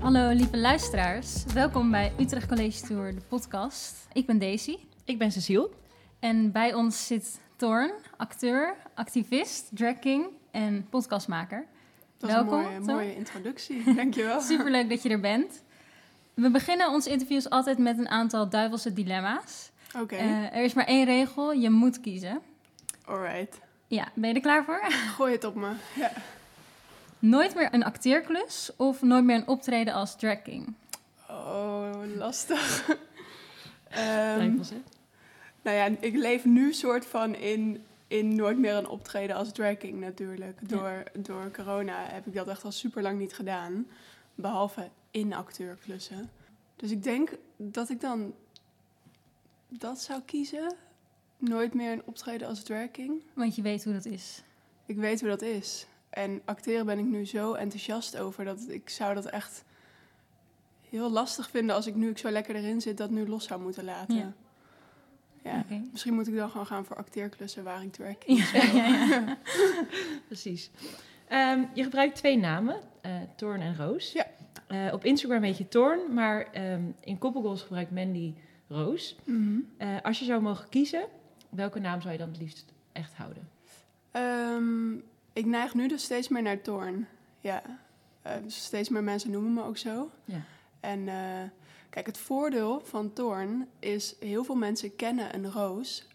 Hallo lieve luisteraars, welkom bij Utrecht College Tour, de podcast. Ik ben Daisy Ik ben Cecile. en bij ons zit Thorn, acteur, activist, drag king en podcastmaker. Dat Welkom, is een mooie, mooie introductie. Dankjewel. Superleuk dat je er bent. We beginnen onze interviews altijd met een aantal duivelse dilemma's. Oké, Eh, er is maar één regel, je moet kiezen. alright. Ja, ben je er klaar voor? Gooi het op me. Ja. Nooit meer een acteerklus of nooit meer een optreden als drag king? Oh, lastig. Ehm, hè? nou ja, ik leef nu soort van in, in nooit meer een optreden als dragking natuurlijk. Ja. Door, door corona heb ik dat echt al super lang niet gedaan. Behalve in acteurklussen. Dus ik denk dat ik dan dat zou kiezen. Nooit meer een optreden als dragking. Want je weet hoe dat is. Ik weet hoe dat is. En acteren ben ik nu zo enthousiast over dat ik zou dat echt heel lastig vinden als ik nu ik zo lekker erin zit dat nu los zou moeten laten. Ja. Ja. Misschien moet ik dan gewoon gaan voor acteerklussen waar ik drag Ja, ja, ja. Precies. Ehm, je gebruikt twee namen, eh Toorn en Roos. Ja. Eh, op Instagram heet je Toorn, maar ehm, in Koppelgoals gebruikt Mandy Roos. Mhm. Eh, als je zou mogen kiezen, welke naam zou je dan het liefst echt houden? Ehm, ik neig nu dus steeds meer naar Toorn. Ja. Eh, dus steeds meer mensen noemen me ook zo. Ja. En eh, kijk, het voordeel van Toorn is heel veel mensen kennen een roos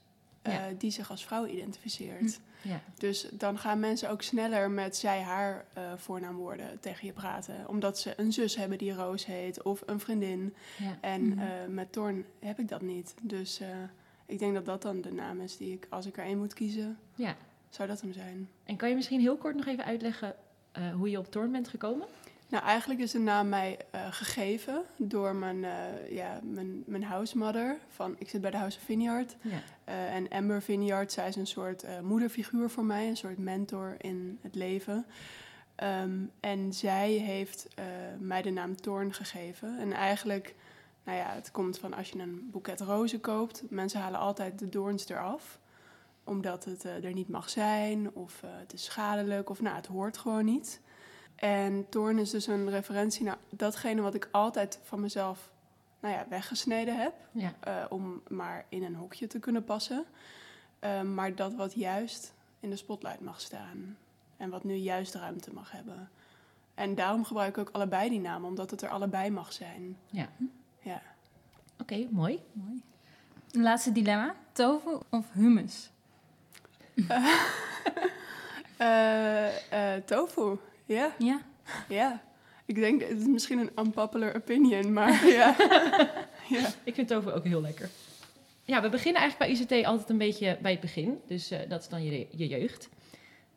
eh, Ja. die zich als vrouw identificeert. Ja. Dus dan gaan mensen ook sneller met zij haar voornaamwoorden tegen je praten. Omdat ze een zus hebben die Roos heet of een vriendin. ja. En eh, met Toorn heb ik dat niet. Dus ik denk dat dat dan de naam is die ik, als ik er één moet kiezen, ja. Zou dat hem zijn. En kan je misschien heel kort nog even uitleggen eh, hoe je op Toorn bent gekomen? Nou, eigenlijk is de naam mij eh, gegeven door mijn, eh ja, mijn, mijn housemother. Van, ik zit bij de House of Vineyard. Ja. En Amber Vineyard, zij is een soort moederfiguur voor mij, een soort mentor in het leven. Ehm, en zij heeft mij de naam Toorn gegeven. En eigenlijk, nou ja, het komt van als je een boeket rozen koopt. Mensen halen altijd de doorns eraf, omdat het eh, er niet mag zijn of eh, het is schadelijk of nou, het hoort gewoon niet. En Toorn is dus een referentie naar datgene wat ik altijd van mezelf nou ja, weggesneden heb Ja. eh, om maar in een hokje te kunnen passen. Eh, maar dat wat juist in de spotlight mag staan. En wat nu juist ruimte mag hebben. En daarom gebruik ik ook allebei die namen, omdat het er allebei mag zijn. Ja. Ja. Oké, mooi. Mooi. Laatste dilemma, tofu of hummus? Eh, eh, tofu, ja, Ja, ja. Ik denk, het is misschien een unpopular opinion, maar ja. ja. Ik vind tofu ook heel lekker. Ja, we beginnen eigenlijk bij UCT altijd een beetje bij het begin. Dus eh, dat is dan je, je jeugd.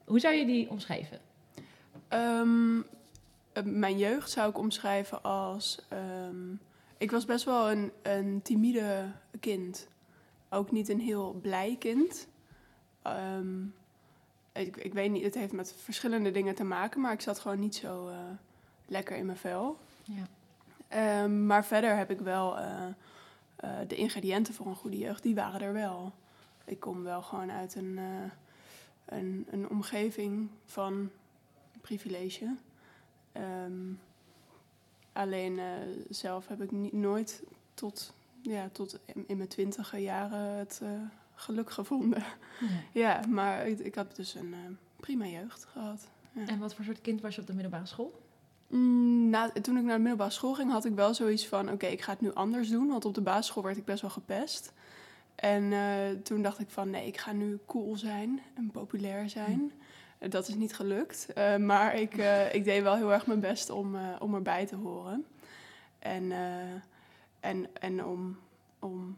Hoe zou je die omschrijven? Ehm, eh, mijn jeugd zou ik omschrijven als. ehm, ik was best wel een, een timide kind. Ook niet een heel blij kind. Ehm, ik, ik weet niet, het heeft met verschillende dingen te maken, maar ik zat gewoon niet zo eh, lekker in mijn vel. Ja. Ehm, maar verder heb ik wel eh, eh, de ingrediënten voor een goede jeugd, die waren er wel. Ik kom wel gewoon uit een, een, een omgeving van privilege. Ehm, alleen zelf heb ik niet, nooit tot, ja, tot in, in mijn twintige jaren het geluk gevonden. ja, maar ik, ik heb dus een eh, prima jeugd gehad. Ja. En wat voor soort kind was je op de middelbare school? Mm, na, toen ik naar de middelbare school ging, had ik wel zoiets van: oké, ik ga het nu anders doen. Want op de basisschool werd ik best wel gepest. En eh, toen dacht ik van: nee, ik ga nu cool zijn en populair zijn. Eh, Dat is niet gelukt. Maar ik, ik deed wel heel erg mijn best om, om erbij te horen. En, en, en om, om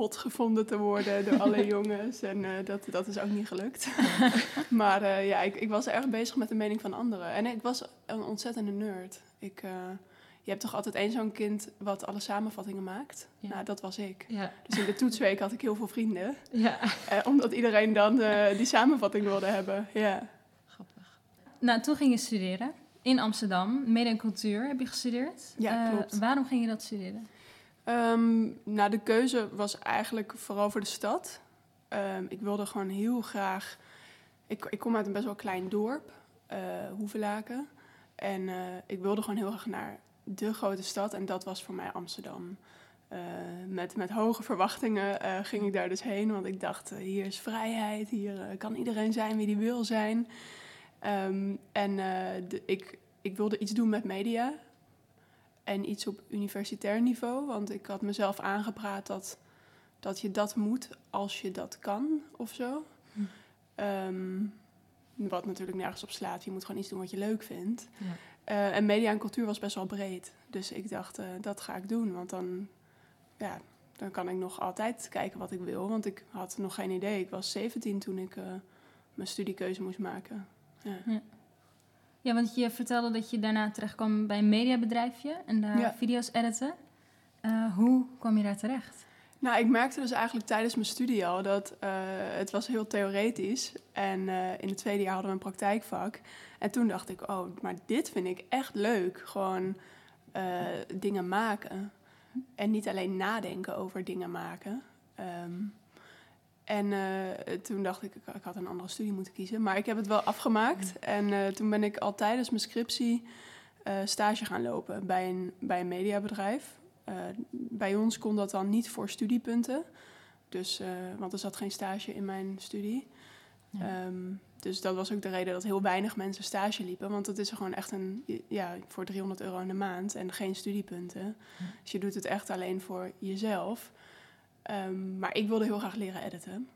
hot gevonden te worden door alle jongens. En eh, dat, dat is ook niet gelukt. maar eh, ja, ik, ik was erg bezig met de mening van anderen. En ik was een ontzettende nerd. Ik, eh, je hebt toch altijd één zo'n kind wat alle samenvattingen maakt? Ja. Nou, dat was ik. Ja. Dus in de toetsweek had ik heel veel vrienden. Ja. Omdat iedereen dan die samenvatting wilde hebben. Ja. Grappig. nou toen ging je studeren in Amsterdam. Mede en cultuur heb je gestudeerd. Ja, klopt. waarom ging je dat studeren? Ehm, nou, de keuze was eigenlijk vooral voor de stad. Ehm, ik wilde gewoon heel graag... Ik, ik kom uit een best wel klein dorp, eh Hoevelaken. En eh, ik wilde gewoon heel graag naar de grote stad en dat was voor mij Amsterdam. Eh, met, met hoge verwachtingen ging ik daar dus heen, want ik dacht, hier is vrijheid, hier kan iedereen zijn wie die wil zijn. Ehm, en ik, ik wilde iets doen met media en iets op universitair niveau, want ik had mezelf aangepraat dat, dat je dat moet als je dat kan of zo. Hm. Ehm, wat natuurlijk nergens op slaat, je moet gewoon iets doen wat je leuk vindt. Ja. Eh, en media en cultuur was best wel breed. Dus ik dacht, eh, dat ga ik doen. Want dan, ja, dan kan ik nog altijd kijken wat ik wil. Want ik had nog geen idee. Ik was 17 toen ik eh, mijn studiekeuze moest maken. Ja. Ja, want je vertelde dat je daarna terecht kwam bij een mediabedrijfje en daar Ja. video's editen. Eh, hoe kwam je daar terecht? Nou, ik merkte dus eigenlijk tijdens mijn studie al dat eh, het was heel theoretisch. En eh, in het tweede jaar hadden we een praktijkvak. En toen dacht ik, oh, maar dit vind ik echt leuk. Gewoon dingen maken. En niet alleen nadenken over dingen maken. Ehm, en eh, toen dacht ik, ik had een andere studie moeten kiezen. Maar ik heb het wel afgemaakt. En eh, toen ben ik al tijdens mijn scriptie eh, stage gaan lopen bij een, bij een mediabedrijf. Bij ons kon dat dan niet voor studiepunten. Dus, want er zat geen stage in mijn studie. Ja. Ehm, dus dat was ook de reden dat heel weinig mensen stage liepen. Want het is gewoon echt een, ja, voor 300 euro in de maand en geen studiepunten. Ja. Dus je doet het echt alleen voor jezelf. Ehm, maar ik wilde heel graag leren editen.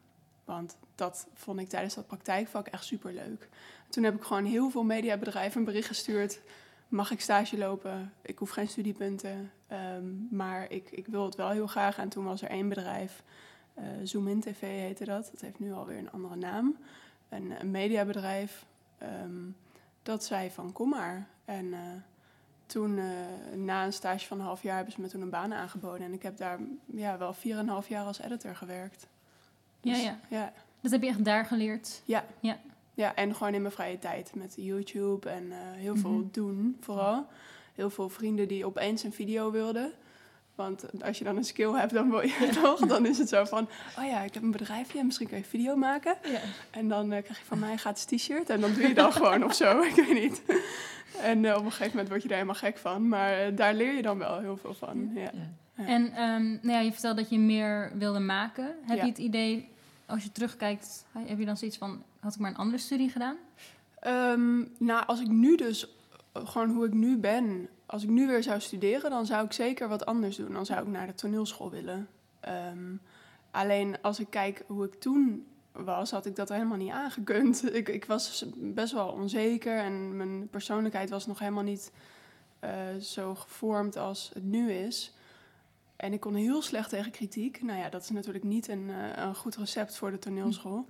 Want dat vond ik tijdens dat praktijkvak echt super leuk. Toen heb ik gewoon heel veel mediabedrijven een bericht gestuurd. Mag ik stage lopen? Ik hoef geen studiepunten. ehm, maar ik, ik wil het wel heel graag. En toen was er één bedrijf, eh Zoom In TV heette dat. Dat heeft nu alweer een andere naam. Een, een mediabedrijf. ehm, dat zei van kom maar. En eh, toen, eh, na een stage van een half jaar, hebben ze me toen een baan aangeboden. En ik heb daar ja, wel 4,5 jaar als editor gewerkt. Ja, Dus, ja. ja. Dat heb je echt daar geleerd. Ja. Ja. Ja, en gewoon in mijn vrije tijd met YouTube en eh, heel veel Mhm. doen vooral. Heel veel vrienden die opeens een video wilden. Want als je dan een skill hebt, dan wil je toch. Dan is het zo van, oh ja, ik heb een bedrijfje, misschien kun je een video maken. Ja. En dan eh, krijg je van mij een gratis t-shirt. En dan doe je dan gewoon of zo, ik weet niet. En eh, op een gegeven moment word je daar helemaal gek van. Maar eh, daar leer je dan wel heel veel van. Ja. Ja. Ja. En ehm, nou ja, je vertelde dat je meer wilde maken. Heb Ja. je het idee, als je terugkijkt, heb je dan zoiets van, had ik maar een andere studie gedaan? Ehm, nou, als ik nu dus, eh, gewoon hoe ik nu ben, als ik nu weer zou studeren, dan zou ik zeker wat anders doen. Dan zou ik naar de toneelschool willen. Ehm, alleen als ik kijk hoe ik toen was, had ik dat helemaal niet aangekund. Ik, ik was best wel onzeker en mijn persoonlijkheid was nog helemaal niet eh, zo gevormd als het nu is. En ik kon heel slecht tegen kritiek. Nou ja, dat is natuurlijk niet een, eh, een goed recept voor de toneelschool.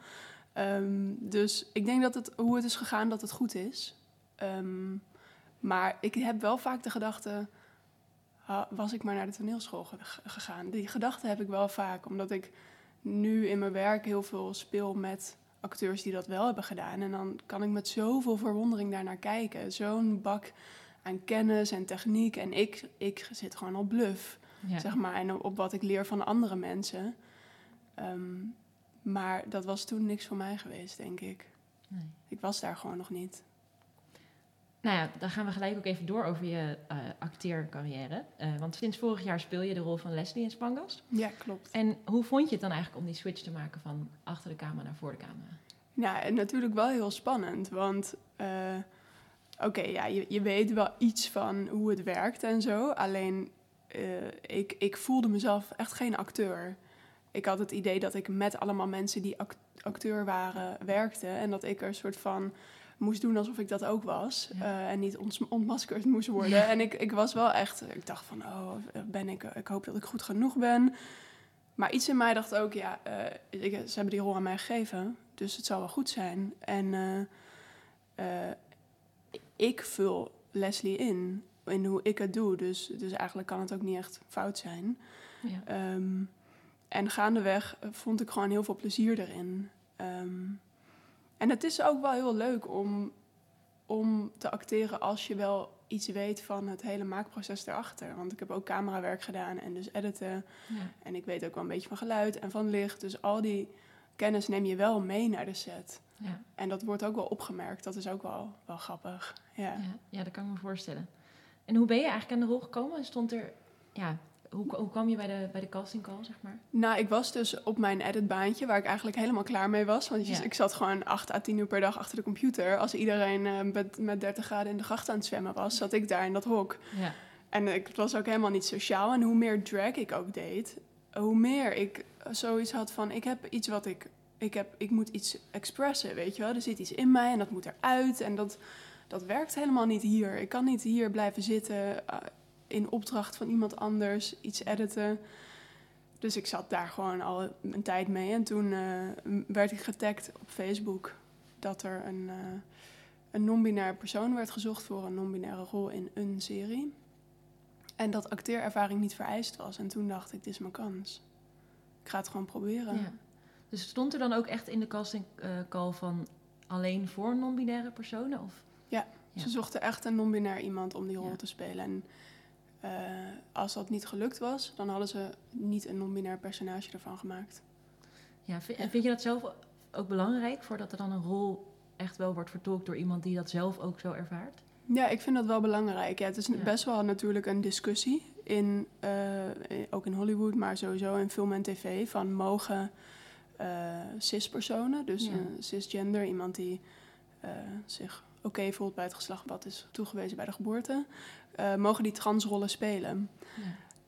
Ehm, dus ik denk dat het, hoe het is gegaan, dat het goed is. Ehm, maar ik heb wel vaak de gedachte, was ik maar naar de toneelschool ge- ge- gegaan? Die gedachte heb ik wel vaak, omdat ik nu in mijn werk heel veel speel met acteurs die dat wel hebben gedaan. En dan kan ik met zoveel verwondering daarnaar kijken. Zo'n bak aan kennis en techniek. En ik, ik zit gewoon op bluff Ja. zeg maar, en op wat ik leer van andere mensen. Ehm, maar dat was toen niks voor mij geweest, denk ik. Nee. Ik was daar gewoon nog niet. Nou ja, dan gaan we gelijk ook even door over je eh, acteercarrière. Eh, want sinds vorig jaar speel je de rol van Leslie in Spangast. Ja, klopt. En hoe vond je het dan eigenlijk om die switch te maken van achter de camera naar voor de camera? Ja, en natuurlijk wel heel spannend, want eh, oké, ja, je, je weet wel iets van hoe het werkt en zo. Alleen, ik, ik voelde mezelf echt geen acteur. Ik had het idee dat ik met allemaal mensen die act- acteur waren, werkte. En dat ik er een soort van moest doen alsof ik dat ook was. Ja. eh, en niet ontmaskerd moest worden. En ik, ik was wel echt, ik dacht van, oh, ben ik, ik hoop dat ik goed genoeg ben. Maar iets in mij dacht ook, ja, eh, ik, ze hebben die rol aan mij gegeven, dus het zal wel goed zijn. En eh, ik vul Leslie in, in hoe ik het doe, dus, dus eigenlijk kan het ook niet echt fout zijn. Ja. Ehm, en gaandeweg vond ik gewoon heel veel plezier erin. Ehm, en het is ook wel heel leuk om, om te acteren als je wel iets weet van het hele maakproces erachter. Want ik heb ook camerawerk gedaan en dus editen. Ja. En ik weet ook wel een beetje van geluid en van licht. Dus al die kennis neem je wel mee naar de set. Ja. En dat wordt ook wel opgemerkt. Dat is ook wel, wel grappig. Ja. Ja, ja, dat kan ik me voorstellen. En hoe ben je eigenlijk aan de rol gekomen? Stond er, ja, hoe, hoe kwam je bij de, bij de casting call, zeg maar? Nou, ik was dus op mijn editbaantje, waar ik eigenlijk helemaal klaar mee was. Want Ja. ik zat gewoon 8 à 10 uur per dag achter de computer. Als iedereen eh, met, met 30 graden in de gracht aan het zwemmen was, zat ik daar in dat hok. Ja. En ik het was ook helemaal niet sociaal. En hoe meer drag ik ook deed, hoe meer ik zoiets had van... ik heb iets wat ik... Ik, heb, ik moet iets expressen, weet je wel. Er zit iets in mij en dat moet eruit. En dat, dat werkt helemaal niet hier. Ik kan niet hier blijven zitten eh, in opdracht van iemand anders, iets editen. Dus ik zat daar gewoon al een tijd mee. En toen eh, werd ik getagd op Facebook dat er een, eh, een non-binair persoon werd gezocht voor een non-binaire rol in een serie. En dat acteerervaring niet vereist was. En toen dacht ik, dit is mijn kans. Ik ga het gewoon proberen. ja. Dus stond er dan ook echt in de casting eh, call van alleen voor non-binaire personen? Of? Ja. Ze zochten echt een non-binair iemand om die rol Ja. te spelen. En eh, als dat niet gelukt was, dan hadden ze niet een non-binair personage ervan gemaakt. Ja, vind, en vind je dat zelf ook belangrijk, voordat er dan een rol echt wel wordt vertolkt door iemand die dat zelf ook zo ervaart? Ja, ik vind dat wel belangrijk. Ja, het is Ja. best wel natuurlijk een discussie, in, eh, ook in Hollywood, maar sowieso in film en tv, van mogen eh cis-personen, dus Ja. een cisgender, iemand die zich oké voelt bij het geslacht wat is toegewezen bij de geboorte, eh, mogen die transrollen spelen.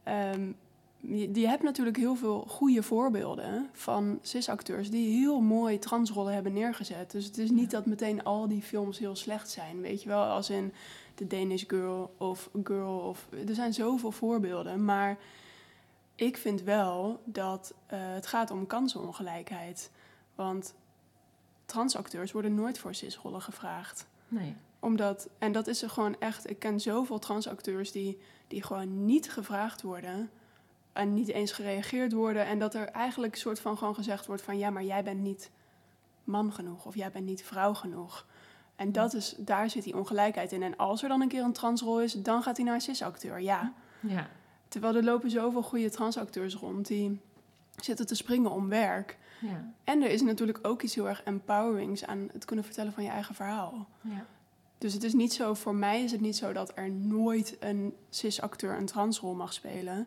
Ja. Je, je hebt natuurlijk heel veel goede voorbeelden van cis-acteurs die heel mooi transrollen hebben neergezet. Dus het is niet dat meteen al die films heel slecht zijn. Weet je wel, als in The Danish Girl of Girl. Of, er zijn zoveel voorbeelden. Maar ik vind wel dat eh, het gaat om kansenongelijkheid. Want transacteurs worden nooit voor cis-rollen gevraagd Nee. omdat, en dat is er gewoon echt, ik ken zoveel transacteurs die, die gewoon niet gevraagd worden en niet eens gereageerd worden. En dat er eigenlijk soort van gewoon gezegd wordt van ja, maar jij bent niet man genoeg of jij bent niet vrouw genoeg. En dat is, daar zit die ongelijkheid in. En als er dan een keer een transrol is, dan gaat hij naar een cis-acteur, ja. Ja. Terwijl er lopen zoveel goede transacteurs rond die zitten te springen om werk. Ja. En er is natuurlijk ook iets heel erg empowerings aan het kunnen vertellen van je eigen verhaal. Ja. Dus het is niet zo, voor mij is het niet zo dat er nooit een cis-acteur een transrol mag spelen.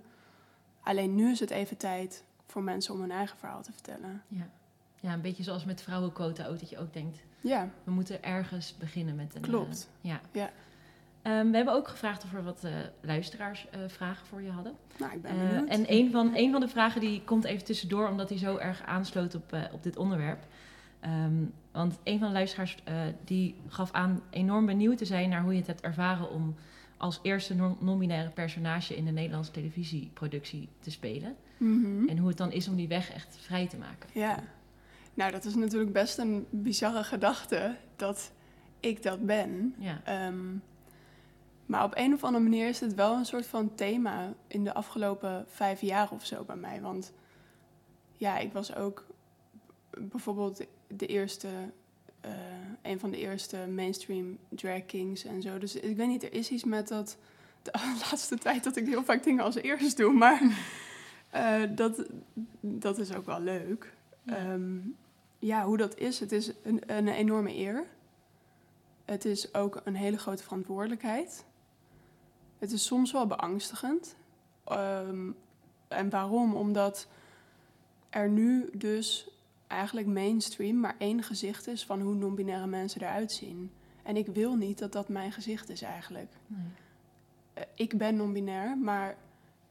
Alleen nu is het even tijd voor mensen om hun eigen verhaal te vertellen. Ja. ja, een beetje zoals met vrouwenquota ook, dat je ook denkt, Ja, we moeten ergens beginnen met een... Klopt. eh, ja. Ja. Ehm, we hebben ook gevraagd of er wat eh, luisteraars eh, vragen voor je hadden. nou, ik ben Eh, benieuwd. en een van, een van de vragen die komt even tussendoor, omdat hij zo erg aansloot op, op dit onderwerp. Ehm, want een van de luisteraars die gaf aan enorm benieuwd te zijn naar hoe je het hebt ervaren om als eerste non-binaire personage in de Nederlandse televisieproductie te spelen. Mhm. En hoe het dan is om die weg echt vrij te maken. Ja, nou dat is natuurlijk best een bizarre gedachte dat ik dat ben. Ja, Ehm, maar op een of andere manier is het wel een soort van thema in de afgelopen vijf jaar of zo bij mij. Want ja, ik was ook bijvoorbeeld de eerste, eh, een van de eerste mainstream drag kings en zo. Dus ik weet niet, er is iets met dat de laatste tijd dat ik heel vaak dingen als eerst doe. Maar eh, dat, dat is ook wel leuk. Ja. Ehm, ja, hoe dat is, het is een, een enorme eer. Het is ook een hele grote verantwoordelijkheid. Het is soms wel beangstigend. Ehm, en waarom? Omdat er nu dus eigenlijk mainstream maar één gezicht is van hoe non-binaire mensen eruit zien. En ik wil niet dat dat mijn gezicht is eigenlijk. nee. Eh, ik ben non-binair, maar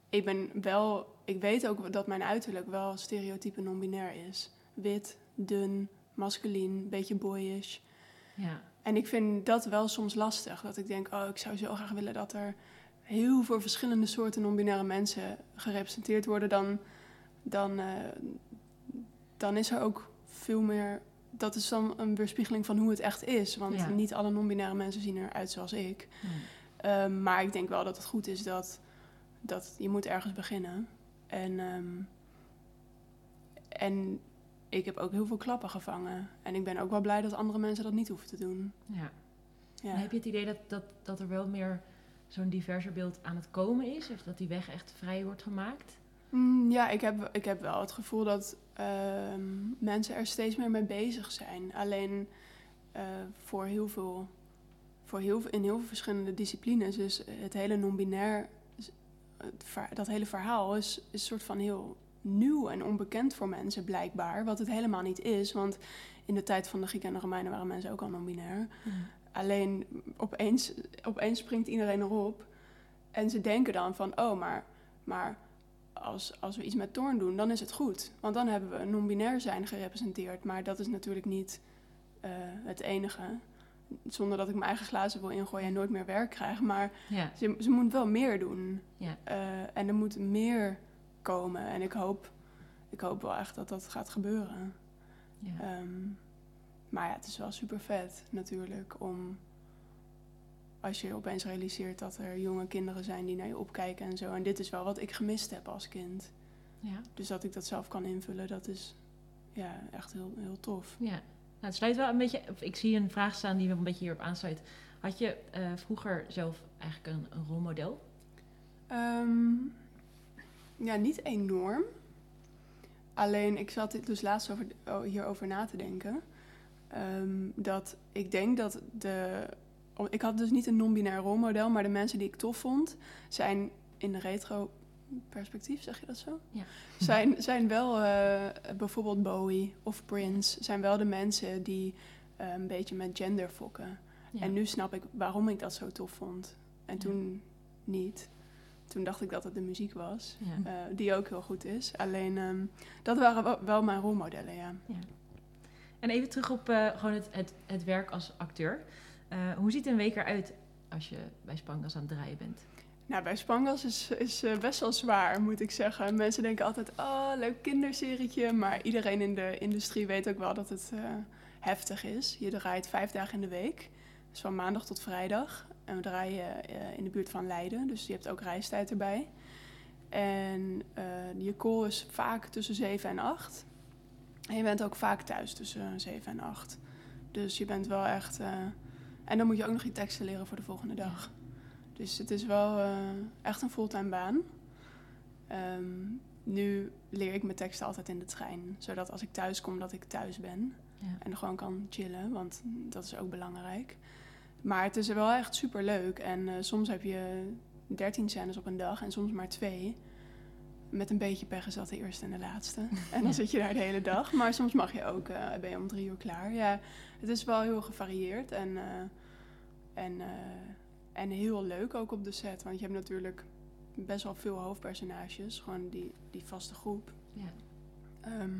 ik ben wel. Ik weet ook dat mijn uiterlijk wel stereotype non-binair is. Wit, dun, masculien, beetje boyish. ja. En ik vind dat wel soms lastig. Dat ik denk, oh, ik zou zo graag willen dat er heel veel verschillende soorten non-binaire mensen gerepresenteerd worden. Dan, dan, eh, dan is er ook veel meer. Dat is dan een weerspiegeling van hoe het echt is. Want Ja. niet alle non-binaire mensen zien eruit zoals ik. nee. Ehm, maar ik denk wel dat het goed is dat, dat je moet ergens beginnen. En, ehm, en ik heb ook heel veel klappen gevangen. En ik ben ook wel blij dat andere mensen dat niet hoeven te doen. Ja. Ja. En heb je het idee dat, dat, dat er wel meer zo'n diverser beeld aan het komen is? Of dat die weg echt vrij wordt gemaakt? Mm, ja, ik heb, ik heb wel het gevoel dat ehm, mensen er steeds meer mee bezig zijn. Alleen eh, voor heel veel voor heel, in heel veel verschillende disciplines. Dus het hele non-binair, dat hele verhaal is, is een soort van heel nieuw en onbekend voor mensen blijkbaar. Wat het helemaal niet is, want in de tijd van de Grieken en de Romeinen waren mensen ook al non-binair. Alleen opeens, opeens springt iedereen erop. En ze denken dan van, oh, maar, maar als, als we iets met Torn doen, dan is het goed. Want dan hebben we non-binair zijn gerepresenteerd. Maar dat is natuurlijk niet eh, het enige. Zonder dat ik mijn eigen glazen wil ingooien en nooit meer werk krijg. Maar Ja, ze, ze moet wel meer doen. ja, Eh, en er moet meer komen. En ik hoop, ik hoop wel echt dat dat gaat gebeuren. ja. Ehm, maar ja, het is wel super vet natuurlijk om als je opeens realiseert dat er jonge kinderen zijn die naar je opkijken en zo. En dit is wel wat ik gemist heb als kind. ja. Dus dat ik dat zelf kan invullen, dat is ja, echt heel, heel tof. Ja, nou, het sluit wel een beetje. Ik zie een vraag staan die een beetje hierop aansluit. Had je eh, vroeger zelf eigenlijk een, een rolmodel? Ehm, ja, niet enorm. Alleen, ik zat dus laatst over, oh, hierover na te denken. Ehm, dat ik denk dat de... Ik had dus niet een non-binair rolmodel, maar de mensen die ik tof vond... zijn in de retro perspectief, zeg je dat zo? Ja. Zijn, zijn wel eh, bijvoorbeeld Bowie of Prince... zijn wel de mensen die eh, een beetje met gender fokken. Ja. En nu snap ik waarom ik dat zo tof vond. En Ja. toen niet. Toen dacht ik dat het de muziek was. Eh, die ook heel goed is. Alleen, ehm, dat waren wel, wel mijn rolmodellen, ja. En even terug op eh, gewoon het, het, het werk als acteur. Eh, hoe ziet een week eruit als je bij Spangas aan het draaien bent? Nou, bij Spangas is, is eh, best wel zwaar, moet ik zeggen. Mensen denken altijd, oh, leuk kinderserietje. Maar iedereen in de industrie weet ook wel dat het heftig is. Je draait vijf dagen in de week. Dus van maandag tot vrijdag. En we draaien in de buurt van Leiden. Dus je hebt ook reistijd erbij. En je call is vaak tussen 7 en 8. En je bent ook vaak thuis tussen 7 en 8. Dus je bent wel echt... eh, en dan moet je ook nog je teksten leren voor de volgende dag. Dus het is wel eh, echt een fulltime baan. Ehm, nu leer ik mijn teksten altijd in de trein. Zodat als ik thuis kom, dat ik thuis ben. Ja. En gewoon kan chillen, want dat is ook belangrijk. Maar het is wel echt super leuk. En eh, soms heb je 13 scènes op een dag en soms maar twee. Met een beetje pech is dat de eerste en de laatste. En dan Ja. zit je daar de hele dag. Maar soms mag je ook, eh, ben je om drie uur klaar. Ja, het is wel heel gevarieerd en, eh, en, eh, en heel leuk ook op de set. Want je hebt natuurlijk best wel veel hoofdpersonages. Gewoon die, die vaste groep. Ja. Ehm,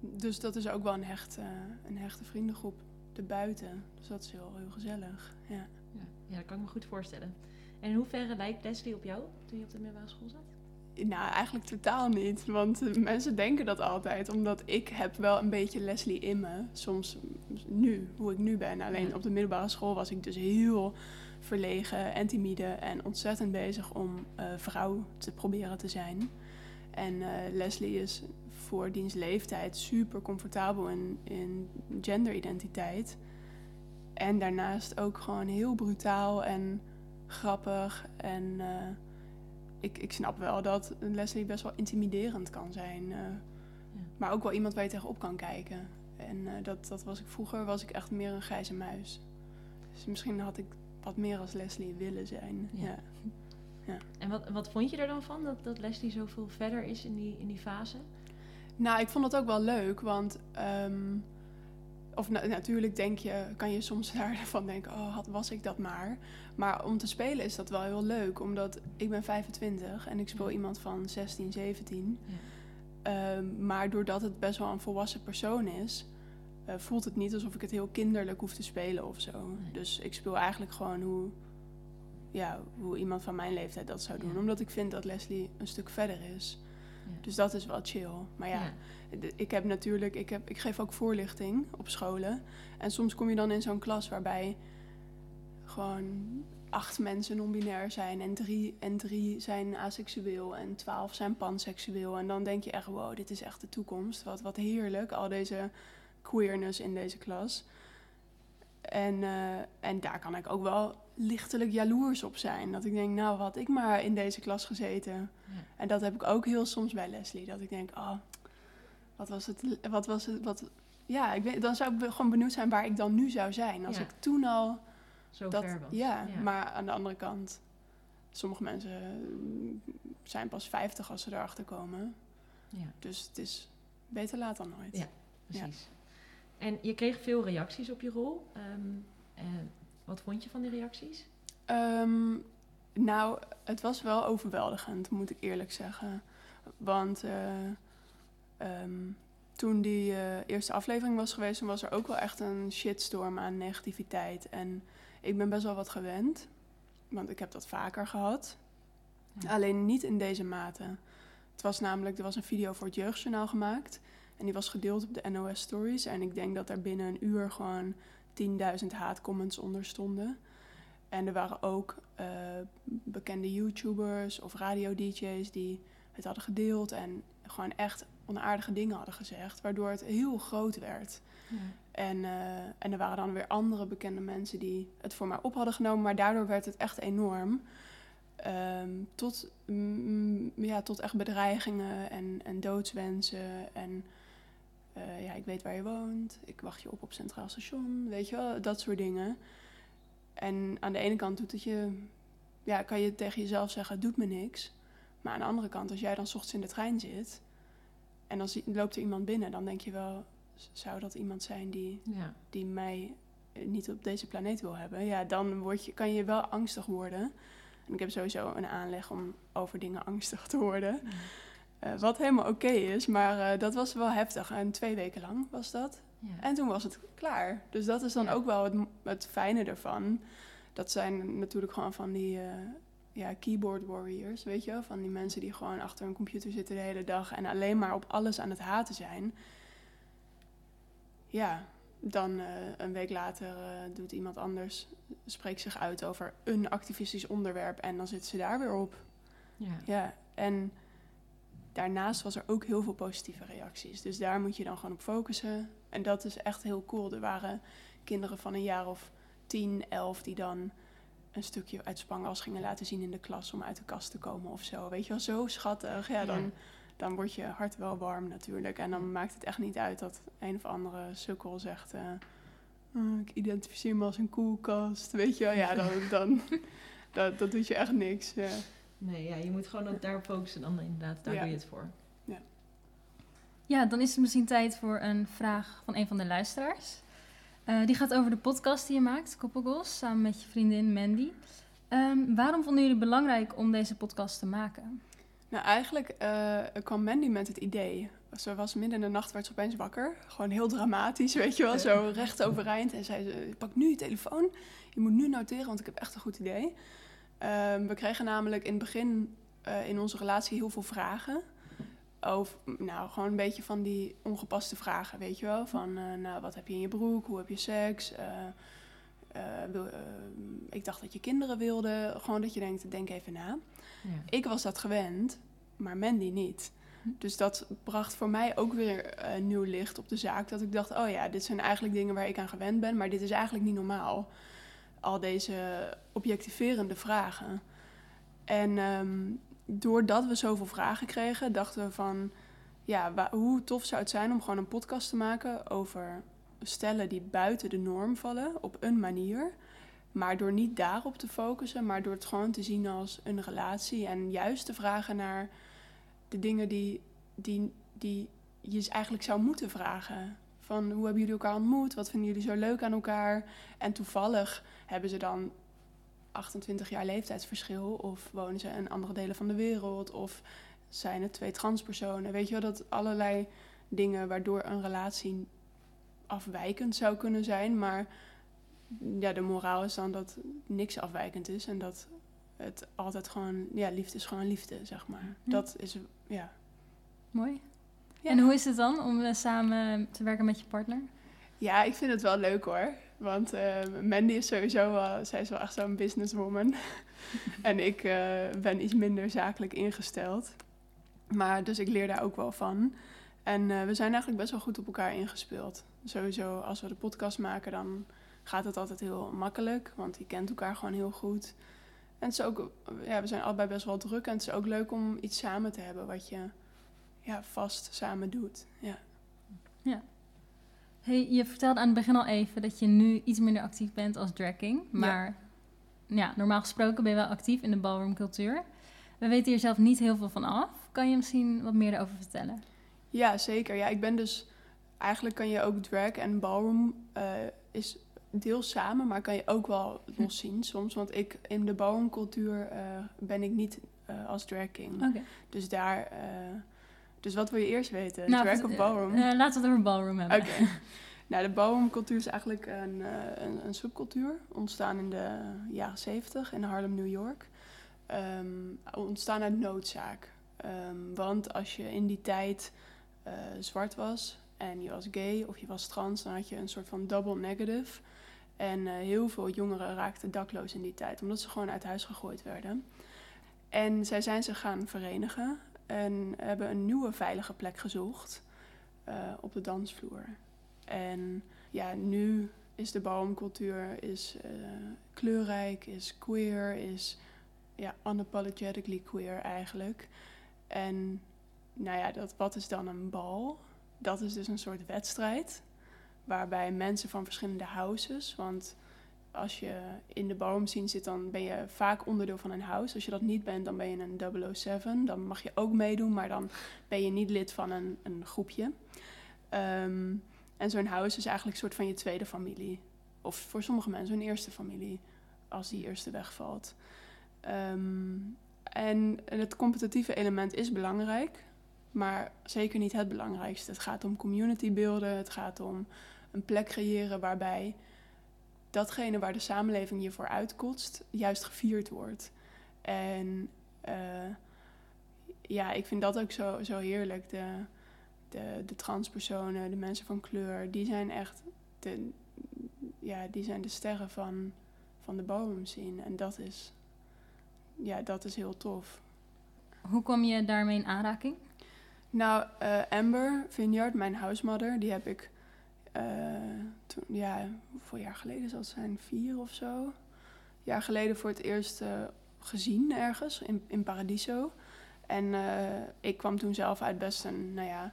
dus dat is ook wel een, hecht, eh, een hechte vriendengroep erbuiten. Dus dat is heel, heel gezellig. Ja. Ja. ja, dat kan ik me goed voorstellen. En in hoeverre lijkt Leslie op jou toen je op de middelbare school zat? Nou, eigenlijk totaal niet. Want eh, mensen denken dat altijd. Omdat ik heb wel een beetje Leslie in me. Soms nu, hoe ik nu ben. Alleen op de middelbare school was ik dus heel verlegen en timide. En ontzettend bezig om eh, vrouw te proberen te zijn. En eh, Leslie is voor diens leeftijd super comfortabel in, in genderidentiteit. En daarnaast ook gewoon heel brutaal en grappig. En ik, ik snap wel dat Leslie best wel intimiderend kan zijn. eh, Maar ook wel iemand waar je tegenop kan kijken. En eh, dat, dat was ik vroeger, was ik echt meer een grijze muis. Dus misschien had ik wat meer als Leslie willen zijn. Ja. Ja. En wat, wat vond je er dan van dat, dat Leslie zoveel verder is in die, in die fase? Nou, ik vond het ook wel leuk, want... ehm, of na- natuurlijk denk je, kan je soms daarvan denken, oh, had, was ik dat maar. Maar om te spelen is dat wel heel leuk, omdat ik ben 25 en ik speel Ja. iemand van 16, 17. Ja. Ehm, maar doordat het best wel een volwassen persoon is, eh, voelt het niet alsof ik het heel kinderlijk hoef te spelen of zo. Nee. Dus ik speel eigenlijk gewoon hoe, ja, hoe iemand van mijn leeftijd dat zou doen. Ja. Omdat ik vind dat Leslie een stuk verder is. Dus dat is wel chill. Maar ja, ik heb natuurlijk, ik, heb, ik geef ook voorlichting op scholen. En soms kom je dan in zo'n klas waarbij gewoon acht mensen non-binair zijn en drie, en drie zijn aseksueel en twaalf zijn panseksueel. En dan denk je echt, wow, dit is echt de toekomst. Wat, wat heerlijk, al deze queerness in deze klas. En, eh, en daar kan ik ook wel lichtelijk jaloers op zijn. Dat ik denk, nou, had ik maar in deze klas gezeten. Ja. En dat heb ik ook heel soms bij Leslie. Dat ik denk, oh, wat was het, wat was het, wat... Ja, ik weet, dan zou ik gewoon benieuwd zijn waar ik dan nu zou zijn. Als Ja. ik toen al zo dat, ver was. Ja, maar aan de andere kant, sommige mensen zijn pas 50 als ze erachter komen. Ja, Dus het is beter laat dan nooit. Ja. precies. En je kreeg veel reacties op je rol. Ehm, eh, wat vond je van die reacties? Ehm, nou, het was wel overweldigend, moet ik eerlijk zeggen. Want eh, ehm, toen die eh, eerste aflevering was geweest, was er ook wel echt een shitstorm aan negativiteit. En ik ben best wel wat gewend, want ik heb dat vaker gehad. Ja. Alleen niet in deze mate. Het was namelijk, er was een video voor het Jeugdjournaal gemaakt. En die was gedeeld op de NOS Stories. En ik denk dat daar binnen een uur gewoon 10.000 haatcomments onder stonden. En er waren ook eh, bekende YouTubers of radio-dj's die het hadden gedeeld. En gewoon echt onaardige dingen hadden gezegd. Waardoor het heel groot werd. Ja. En, eh, en er waren dan weer andere bekende mensen die het voor mij op hadden genomen. Maar daardoor werd het echt enorm. Ehm, tot, mm, ja, tot echt bedreigingen en, en doodswensen. En eh, ja, ik weet waar je woont. Ik wacht je op op Centraal Station. Weet je wel, dat soort dingen. En aan de ene kant doet het je... Ja, kan je tegen jezelf zeggen, het doet me niks. Maar aan de andere kant, als jij dan ochtends in de trein zit... en dan loopt er iemand binnen, dan denk je wel... zou dat iemand zijn die Ja. die mij eh, niet op deze planeet wil hebben, ja, dan word je, kan je wel angstig worden. En ik heb sowieso een aanleg om over dingen angstig te worden. Eh, wat helemaal oké is, maar eh, dat was wel heftig. En twee weken lang was dat. Ja. En toen was het klaar. Dus dat is dan ook wel het, het fijne ervan. Dat zijn natuurlijk gewoon van die ja, keyboard warriors, weet je wel? Van die mensen die gewoon achter een computer zitten de hele dag en alleen maar op alles aan het haten zijn. Ja, dan eh, een week later eh, doet iemand anders, spreekt zich uit over een activistisch onderwerp en dan zitten ze daar weer op. Ja. Ja, en daarnaast was er ook heel veel positieve reacties. Dus daar moet je dan gewoon op focussen. En dat is echt heel cool. Er waren kinderen van een jaar of 10, 11 die dan een stukje uit Spangas gingen laten zien in de klas om uit de kast te komen of zo. Weet je wel, zo schattig. Ja, dan, Ja. dan wordt je hart wel warm natuurlijk. En dan maakt het echt niet uit dat een of andere sukkel zegt... eh, "Oh, ik identificeer me als een koelkast. Weet je wel, ja, dan, dan dat, dat doet je echt niks. Ja. Nee, ja, je moet gewoon op daarop focussen. Dan inderdaad, daar Ja. doe je het voor. Ja, dan is het misschien tijd voor een vraag van een van de luisteraars. Eh, die gaat over de podcast die je maakt, Koppelgos, samen met je vriendin Mandy. Ehm, waarom vonden jullie het belangrijk om deze podcast te maken? Nou, eigenlijk eh, kwam Mandy met het idee. Ze was midden in de nacht, werd ze opeens wakker. Gewoon heel dramatisch, weet je wel. Zo recht overeind. En zei ze, pak nu je telefoon. Je moet nu noteren, want ik heb echt een goed idee. Ehm, we kregen namelijk in het begin eh, in onze relatie heel veel vragen. Over, nou, gewoon een beetje van die ongepaste vragen, weet je wel. Van, eh, nou, wat heb je in je broek? Hoe heb je seks? Eh, eh, wil, ik dacht dat je kinderen wilde. Gewoon dat je denkt, denk even na. Ja. Ik was dat gewend, maar Mandy niet. Dus dat bracht voor mij ook weer nieuw licht op de zaak. Dat ik dacht, oh ja, dit zijn eigenlijk dingen waar ik aan gewend ben, maar dit is eigenlijk niet normaal. Al deze objectiverende vragen. En ehm, doordat we zoveel vragen kregen, dachten we van, ja, hoe tof zou het zijn om gewoon een podcast te maken over stellen die buiten de norm vallen op een manier. Maar door niet daarop te focussen, maar door het gewoon te zien als een relatie. En juist te vragen naar de dingen die, die, die je eigenlijk zou moeten vragen. Van hoe hebben jullie elkaar ontmoet? Wat vinden jullie zo leuk aan elkaar? En toevallig hebben ze dan 28 jaar leeftijdsverschil. Of wonen ze in andere delen van de wereld. Of zijn het twee transpersonen. Weet je wel, dat allerlei dingen waardoor een relatie afwijkend zou kunnen zijn. Maar ja, de moraal is dan dat niks afwijkend is. En dat het altijd gewoon, ja, liefde is gewoon liefde, zeg maar. Hm. Dat is, ja. Mooi. Ja. En hoe is het dan om eh, samen te werken met je partner? Ja, ik vind het wel leuk hoor. Want eh, Mandy is sowieso wel, zij is wel echt zo'n businesswoman. en ik eh, ben iets minder zakelijk ingesteld. Maar dus ik leer daar ook wel van. En eh, we zijn eigenlijk best wel goed op elkaar ingespeeld. Sowieso, als we de podcast maken, dan gaat het altijd heel makkelijk. Want je kent elkaar gewoon heel goed. En het is ook, ja, we zijn allebei best wel druk. En het is ook leuk om iets samen te hebben wat je ja, vast samen doet. Ja. Hey, je vertelde aan het begin al even dat je nu iets minder actief bent als drag king. Maar ja. normaal gesproken ben je wel actief in de ballroomcultuur. We weten hier zelf niet heel veel van af. Kan je misschien wat meer erover vertellen? Ja, zeker. Ja, ik ben dus... Eigenlijk kan je ook drag en ballroom uh, is deels samen, maar kan je ook wel los zien soms. Want ik in de ballroomcultuur uh, ben ik niet uh, als drag king. Oké. Dus daar... dus wat wil je eerst weten? Nou, drag of ballroom? laten we het over ballroom hebben. Oké. nou, de ballroomcultuur is eigenlijk een, een, een, subcultuur. Ontstaan in de jaren zeventig in Harlem, New York. Um, ontstaan uit noodzaak. Um, want als je in die tijd uh, zwart was en je was gay of je was trans, dan had je een soort van double negative. En uh, heel veel jongeren raakten dakloos in die tijd, omdat ze gewoon uit huis gegooid werden. En zij zijn zich gaan verenigen en hebben een nieuwe veilige plek gezocht uh, op de dansvloer. En ja, nu is de boomcultuur is, kleurrijk, is queer, is ja, unapologetically queer eigenlijk. En nou ja, dat, wat is dan een bal? Dat is dus een soort wedstrijd waarbij mensen van verschillende houses, want als je in de boom zien zit, dan ben je vaak onderdeel van een house. Als je dat niet bent, dan ben je een 007. Dan mag je ook meedoen, maar dan ben je niet lid van een, een groepje. Um, en zo'n house is eigenlijk een soort van je tweede familie. Of voor sommige mensen een eerste familie, als die eerste wegvalt. Um, en het competitieve element is belangrijk, maar zeker niet het belangrijkste. Het gaat om community beelden, het gaat om een plek creëren waarbij datgene waar de samenleving je voor uitkotst, juist gevierd wordt. En uh, ja, ik vind dat ook zo, zo heerlijk. De, de, de transpersonen, de mensen van kleur, die zijn echt de, ja, die zijn de sterren van, van de bodem zien. En dat is ja, dat is heel tof. Hoe kwam je daarmee in aanraking? Nou, uh, Amber Vineyard, mijn huismother, die heb ik uh, toen, ja, hoeveel jaar geleden zal het zijn? Vier of zo. Jaar geleden voor het eerst uh, gezien ergens in, in Paradiso. En ik kwam toen zelf uit best een, nou ja,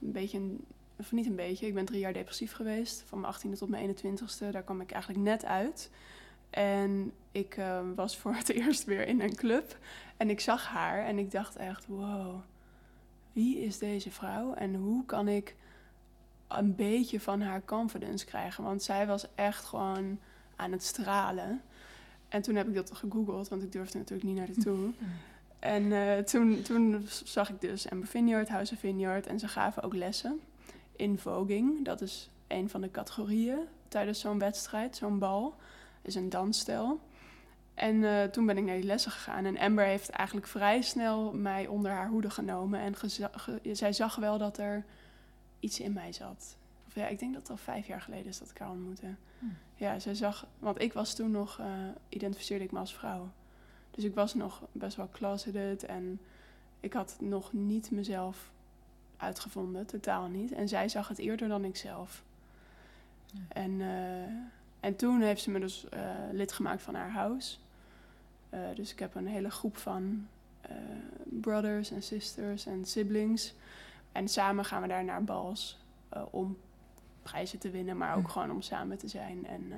een beetje een, of niet een beetje, ik ben drie jaar depressief geweest. Van mijn 18e tot mijn 21ste, daar kwam ik eigenlijk net uit. En ik was voor het eerst weer in een club. En ik zag haar en ik dacht echt: wow, wie is deze vrouw? En hoe kan ik een beetje van haar confidence krijgen? Want zij was echt gewoon aan het stralen. En toen heb ik dat gegoogeld, want ik durfde natuurlijk niet naar de toe. En uh, toen, toen zag ik dus Amber Vineyard, House of Vineyard. En ze gaven ook lessen in voging. Dat is een van de categorieën tijdens zo'n wedstrijd, zo'n bal is een dansstijl. En uh, toen ben ik naar die lessen gegaan. En Amber heeft eigenlijk vrij snel mij onder haar hoede genomen. En zij zag wel dat er iets in mij zat. Of ja, ik denk dat het al vijf jaar geleden is dat ik haar ontmoette. Hm. Ja, zij zag... Want ik was toen nog... Uh, identificeerde ik me als vrouw. Dus ik was nog best wel closeted. En ik had nog niet mezelf uitgevonden. Totaal niet. En zij zag het eerder dan ik zelf. Ja. En... Uh, en toen heeft ze me dus uh, lid gemaakt van haar house. Uh, dus ik heb een hele groep van brothers en sisters en siblings. En samen gaan we daar naar bals om prijzen te winnen, maar ook hm. gewoon om samen te zijn. En,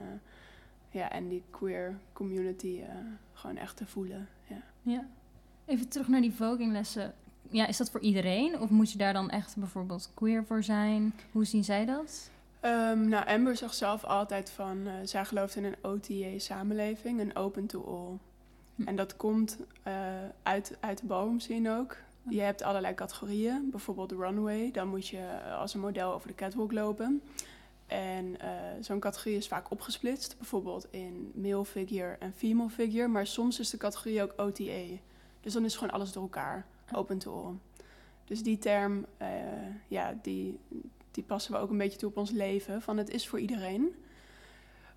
ja, en die queer community gewoon echt te voelen. Ja. ja. Even terug naar die voginglessen. Ja, is dat voor iedereen? Of moet je daar dan echt bijvoorbeeld queer voor zijn? Hoe zien zij dat? Um, nou, Amber zag zelf altijd van, uh, zij gelooft in een OTA-samenleving, een open to all. Hm. En dat komt uh, uit, uit de boomzin ook. Je hebt allerlei categorieën, bijvoorbeeld de runway. Dan moet je eh, als een model over de catwalk lopen. En uh, zo'n categorie is vaak opgesplitst, bijvoorbeeld in male figure en female figure. Maar soms is de categorie ook OTA. Dus dan is gewoon alles door elkaar, open to all. Dus die term, uh, ja, die, die passen we ook een beetje toe op ons leven. Van het is voor iedereen.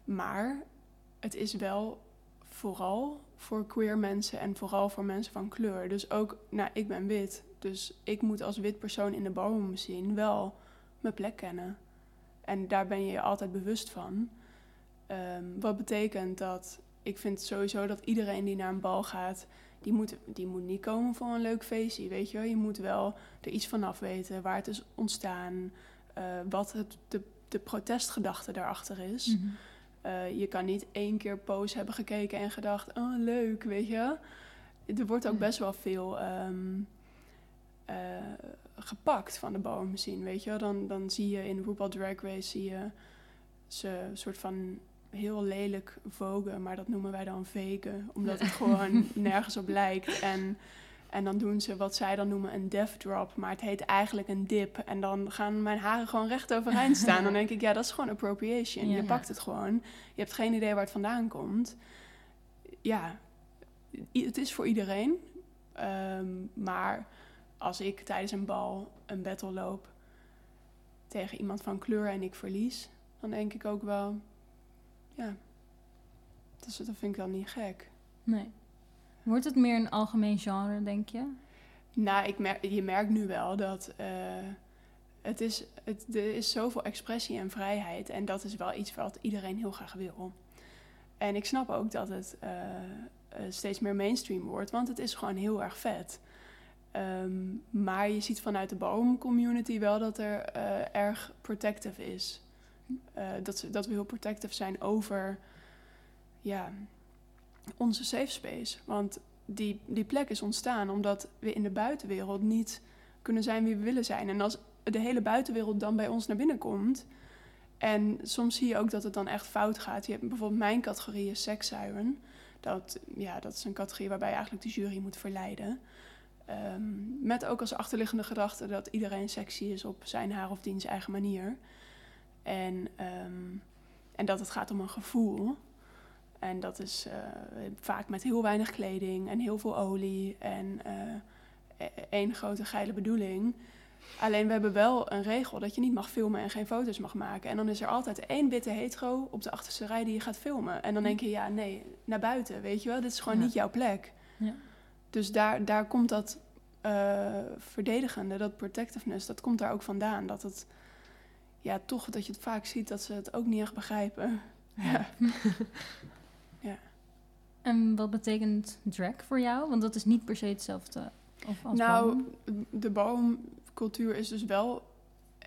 Maar het is wel vooral voor queer mensen en vooral voor mensen van kleur. Dus ook, nou, ik ben wit. Dus ik moet als wit persoon in de ballroom zien wel mijn plek kennen. En daar ben je je altijd bewust van. Um, wat betekent dat ik vind sowieso dat iedereen die naar een bal gaat, die moet, die moet niet komen voor een leuk feestje. Weet je, je moet wel er iets vanaf weten waar het is ontstaan. Uh, wat het, de de protestgedachte daarachter is. Mhm. Eh, je kan niet één keer pose hebben gekeken en gedacht, oh leuk, weet je. Er wordt ook Ja. best wel veel ehm, eh, gepakt van de boom zien, weet je. Dan, dan zie je in RuPaul Drag Race zie je ze een soort van heel lelijk vogen, maar dat noemen wij dan vegen, omdat het gewoon nergens op lijkt. En, en dan doen ze wat zij dan noemen een death drop, maar het heet eigenlijk een dip. En dan gaan mijn haren gewoon recht overeind staan. Dan denk ik, ja, dat is gewoon appropriation. Ja. Je pakt het gewoon. Je hebt geen idee waar het vandaan komt. Ja, i- het is voor iedereen. Ehm, maar als ik tijdens een bal een battle loop tegen iemand van kleur en ik verlies, dan denk ik ook wel, ja, dus dat vind ik dan niet gek. Nee. Wordt het meer een algemeen genre, denk je? Nou, ik je merkt nu wel dat eh, het is, het, er is zoveel expressie en vrijheid. En dat is wel iets wat iedereen heel graag wil. En ik snap ook dat het eh, eh, steeds meer mainstream wordt, want het is gewoon heel erg vet. Ehm, maar je ziet vanuit de boom-community wel dat er erg protective is. Dat, dat we heel protective zijn over ja, onze safe space. Want die, die plek is ontstaan omdat we in de buitenwereld niet kunnen zijn wie we willen zijn. En als de hele buitenwereld dan bij ons naar binnen komt. En soms zie je ook dat het dan echt fout gaat. Je hebt bijvoorbeeld mijn categorie is sex siren. Dat, ja, dat is een categorie waarbij je eigenlijk de jury moet verleiden. Ehm, met ook als achterliggende gedachte dat iedereen sexy is op zijn, haar of diens eigen manier. En, ehm, en dat het gaat om een gevoel. En dat is eh, vaak met heel weinig kleding en heel veel olie en eh, e- één grote geile bedoeling. Alleen we hebben wel een regel dat je niet mag filmen en geen foto's mag maken. En dan is er altijd één witte hetero op de achterste rij die je gaat filmen. En dan denk je, ja, nee, naar buiten, weet je wel. Dit is gewoon Ja. niet jouw plek. Ja. Dus daar, daar komt dat eh, verdedigende, dat protectiveness, dat komt daar ook vandaan. Dat het, ja, toch dat je het vaak ziet dat ze het ook niet echt begrijpen. Ja. En wat betekent drag voor jou? Want dat is niet per se hetzelfde als Nou, boom. de boomcultuur is dus wel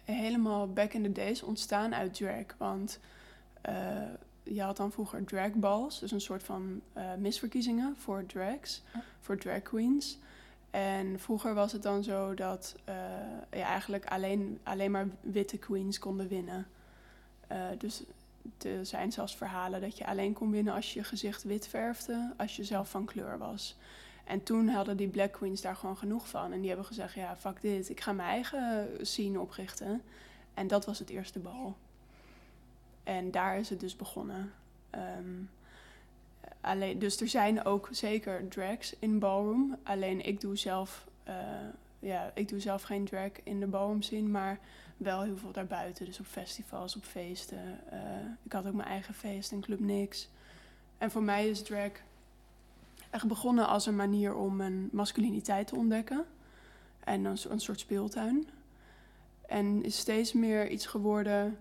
helemaal back in the days ontstaan uit drag. Want eh, je had dan vroeger dragballs, dus een soort van eh, misverkiezingen voor drags, Oh. voor drag queens. En vroeger was het dan zo dat eh, ja, eigenlijk alleen, alleen maar witte queens konden winnen. Dus er zijn zelfs verhalen dat je alleen kon winnen als je gezicht wit verfde, als je zelf van kleur was. En toen hadden die Black Queens daar gewoon genoeg van. En die hebben gezegd, ja, fuck dit. Ik ga mijn eigen scene oprichten. En dat was het eerste bal. En daar is het dus begonnen. Ehm, alleen, dus er zijn ook zeker drags in ballroom. Alleen ik doe zelf, eh, ja, ik doe zelf geen drag in de ballroom scene, maar wel heel veel daarbuiten. Dus op festivals, op feesten. Eh, ik had ook mijn eigen feest in Club Nix. En voor mij is drag echt begonnen als een manier om mijn masculiniteit te ontdekken. En een, een soort speeltuin. En is steeds meer iets geworden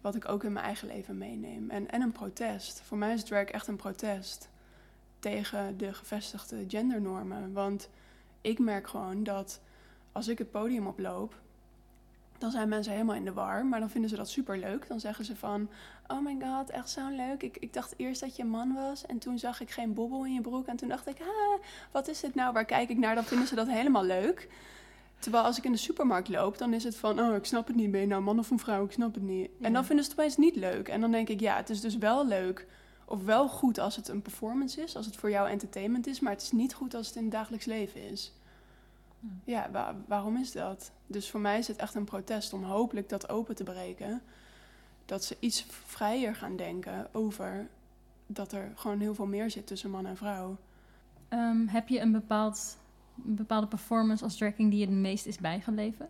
wat ik ook in mijn eigen leven meeneem. En, en een protest. Voor mij is drag echt een protest tegen de gevestigde gendernormen. Want ik merk gewoon dat als ik het podium oploop, dan zijn mensen helemaal in de war. Maar dan vinden ze dat super leuk. Dan zeggen ze van, oh my god, echt zo leuk. Ik, ik dacht eerst dat je een man was en toen zag ik geen bobbel in je broek. En toen dacht ik, ah, wat is dit nou? Waar kijk ik naar? Dan vinden ze dat helemaal leuk. Terwijl als ik in de supermarkt loop, dan is het van, oh, ik snap het niet. Ben je nou man of een vrouw? Ik snap het niet. En dan vinden ze het opeens niet leuk. En dan denk ik, ja, het is dus wel leuk of wel goed als het een performance is, als het voor jou entertainment is, maar het is niet goed als het in het dagelijks leven is. Ja, wa- waarom is dat? Dus voor mij is het echt een protest om hopelijk dat open te breken. Dat ze iets vrijer gaan denken over dat er gewoon heel veel meer zit tussen man en vrouw. Ehm, heb je een, bepaald, een bepaalde performance als dragking die je het meest is bijgebleven?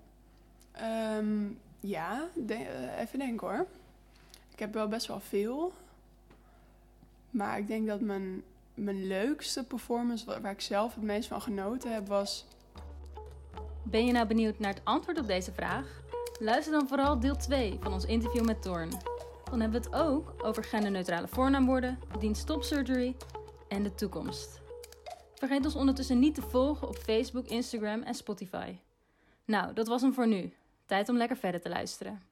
Ehm, ja, de- eh, even denken hoor. Ik heb wel best wel veel. Maar ik denk dat mijn, mijn leukste performance, wa- waar ik zelf het meest van genoten heb, was Ben je nou benieuwd naar het antwoord op deze vraag? Luister dan vooral deel 2 van ons interview met Thorn. Dan hebben we het ook over genderneutrale voornaamwoorden, dienst Stop Surgery en de toekomst. Vergeet ons ondertussen niet te volgen op Facebook, Instagram en Spotify. Nou, dat was hem voor nu. Tijd om lekker verder te luisteren.